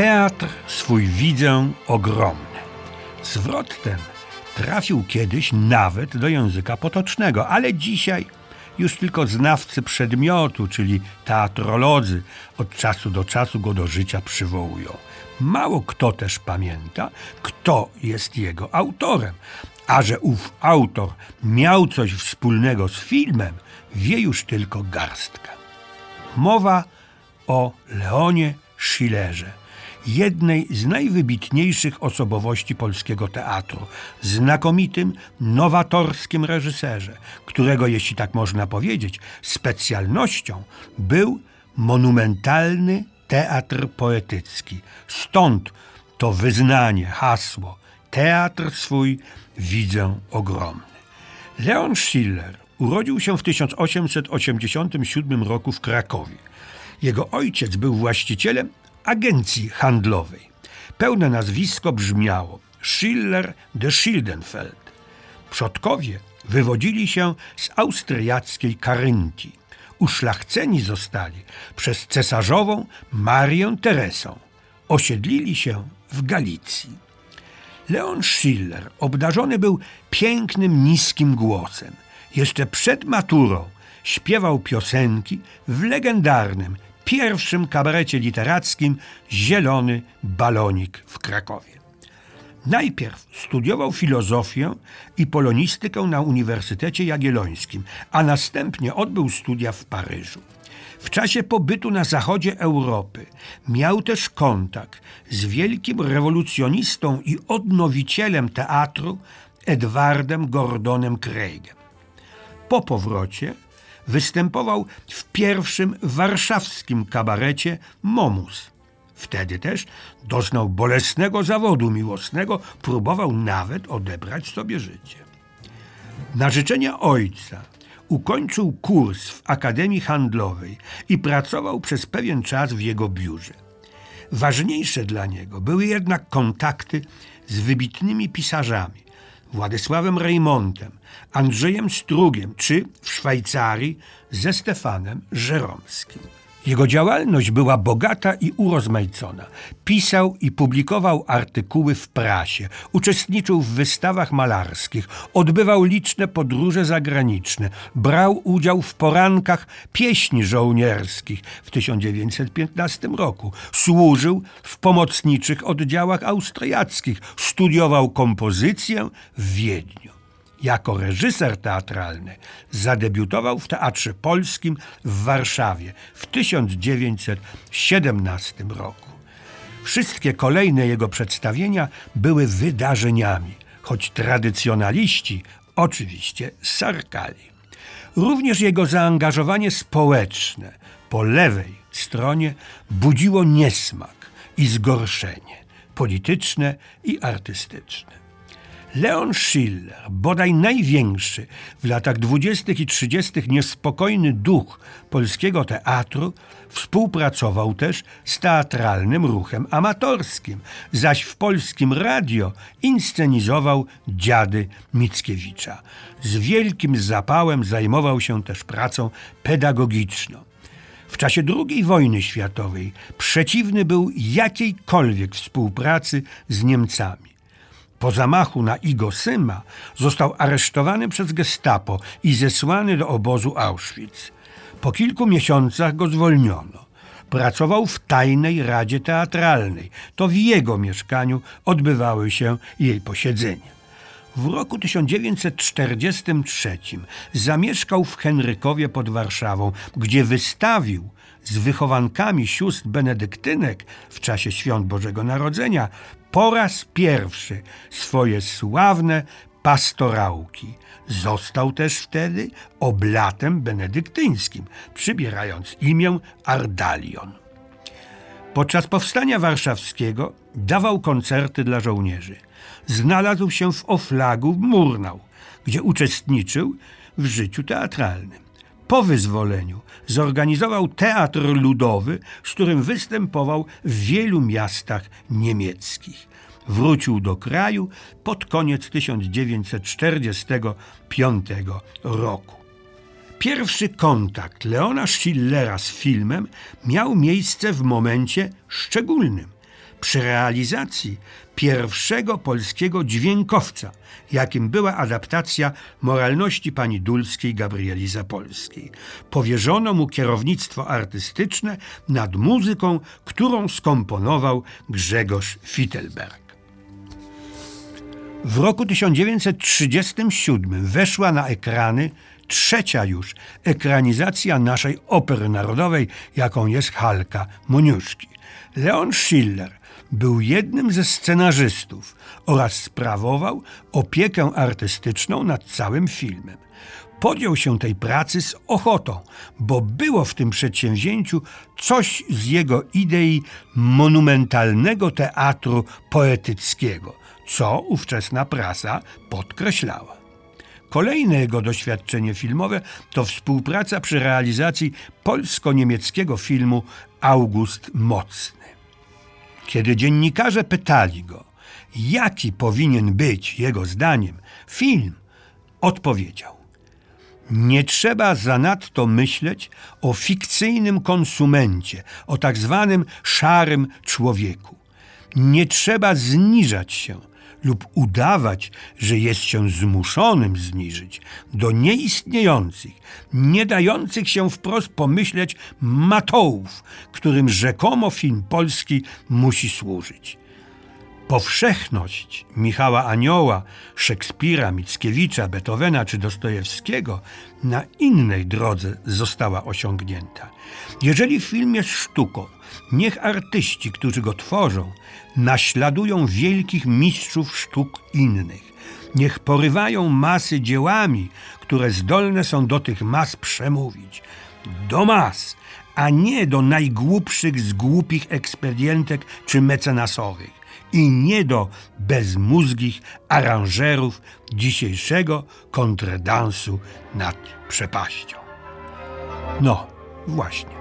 Teatr swój widzę ogromny. Zwrot ten trafił kiedyś nawet do języka potocznego, ale dzisiaj już tylko znawcy przedmiotu, czyli teatrolodzy, od czasu do czasu go do życia przywołują. Mało kto też pamięta, kto jest jego autorem, a że ów autor miał coś wspólnego z filmem, wie już tylko garstka. Mowa o Leonie Schillerze, jednej z najwybitniejszych osobowości polskiego teatru, znakomitym, nowatorskim reżyserze, którego, jeśli tak można powiedzieć, specjalnością był monumentalny teatr poetycki. Stąd to wyznanie, hasło, teatr swój widzę ogromny. Leon Schiller urodził się w 1887 roku w Krakowie. Jego ojciec był właścicielem agencji handlowej. Pełne nazwisko brzmiało Schiller de Schildenfeld. Przodkowie wywodzili się z austriackiej Karyntii. Uszlachceni zostali przez cesarzową Marię Teresą. Osiedlili się w Galicji. Leon Schiller obdarzony był pięknym, niskim głosem. Jeszcze przed maturą śpiewał piosenki w legendarnym pierwszym kabarecie literackim Zielony Balonik w Krakowie. Najpierw studiował filozofię i polonistykę na Uniwersytecie Jagiellońskim, a następnie odbył studia w Paryżu. W czasie pobytu na zachodzie Europy miał też kontakt z wielkim rewolucjonistą i odnowicielem teatru Edwardem Gordonem Craigiem. Po powrocie występował w pierwszym warszawskim kabarecie Momus. Wtedy też doznał bolesnego zawodu miłosnego, próbował nawet odebrać sobie życie. Na życzenie ojca ukończył kurs w Akademii Handlowej i pracował przez pewien czas w jego biurze. Ważniejsze dla niego były jednak kontakty z wybitnymi pisarzami Władysławem Reymontem, Andrzejem Strugiem czy w Szwajcarii ze Stefanem Żeromskim. Jego działalność była bogata i urozmaicona. Pisał i publikował artykuły w prasie, uczestniczył w wystawach malarskich, odbywał liczne podróże zagraniczne, brał udział w porankach pieśni żołnierskich w 1915 roku, służył w pomocniczych oddziałach austriackich, studiował kompozycję w Wiedniu. Jako reżyser teatralny zadebiutował w Teatrze Polskim w Warszawie w 1917 roku. Wszystkie kolejne jego przedstawienia były wydarzeniami, choć tradycjonaliści oczywiście sarkali. Również jego zaangażowanie społeczne po lewej stronie budziło niesmak i zgorszenie polityczne i artystyczne. Leon Schiller, bodaj największy w latach dwudziestych i trzydziestych niespokojny duch polskiego teatru, współpracował też z teatralnym ruchem amatorskim, zaś w polskim radio inscenizował dziady Mickiewicza. Z wielkim zapałem zajmował się też pracą pedagogiczną. W czasie II wojny światowej przeciwny był jakiejkolwiek współpracy z Niemcami. Po zamachu na Igo Syma został aresztowany przez gestapo i zesłany do obozu Auschwitz. Po kilku miesiącach go zwolniono. Pracował w tajnej radzie teatralnej. To w jego mieszkaniu odbywały się jej posiedzenia. W roku 1943 zamieszkał w Henrykowie pod Warszawą, gdzie wystawił z wychowankami sióstr benedyktynek w czasie świąt Bożego Narodzenia po raz pierwszy swoje sławne pastorałki. Został też wtedy oblatem benedyktyńskim, przybierając imię Ardalion. Podczas powstania warszawskiego dawał koncerty dla żołnierzy. Znalazł się w Oflagu Murnau, gdzie uczestniczył w życiu teatralnym. Po wyzwoleniu zorganizował teatr ludowy, z którym występował w wielu miastach niemieckich. Wrócił do kraju pod koniec 1945 roku. Pierwszy kontakt Leona Schillera z filmem miał miejsce w momencie szczególnym. przy realizacji pierwszego polskiego dźwiękowca, jakim była adaptacja moralności pani Dulskiej Gabrieli Zapolskiej. Powierzono mu kierownictwo artystyczne nad muzyką, którą skomponował Grzegorz Fittelberg. W roku 1937 weszła na ekrany trzecia już ekranizacja naszej opery narodowej, jaką jest Halka Moniuszki. Leon Schiller był jednym ze scenarzystów oraz sprawował opiekę artystyczną nad całym filmem. Podjął się tej pracy z ochotą, bo było w tym przedsięwzięciu coś z jego idei monumentalnego teatru poetyckiego, co ówczesna prasa podkreślała. Kolejne jego doświadczenie filmowe to współpraca przy realizacji polsko-niemieckiego filmu August Mocny. Kiedy dziennikarze pytali go, jaki powinien być jego zdaniem film, odpowiedział: Nie trzeba zanadto myśleć o fikcyjnym konsumencie, o tak zwanym szarym człowieku. Nie trzeba zniżać się lub udawać, że jest się zmuszonym zniżyć do nieistniejących, nie dających się wprost pomyśleć matołów, którym rzekomo film polski musi służyć. Powszechność Michała Anioła, Szekspira, Mickiewicza, Beethovena czy Dostojewskiego na innej drodze została osiągnięta. Jeżeli film jest sztuką, niech artyści, którzy go tworzą, naśladują wielkich mistrzów sztuk innych. Niech porywają masy dziełami, które zdolne są do tych mas przemówić. Do mas, a nie do najgłupszych z głupich ekspedientek czy mecenasowych i nie do bezmózgich aranżerów dzisiejszego kontredansu nad przepaścią. No, właśnie.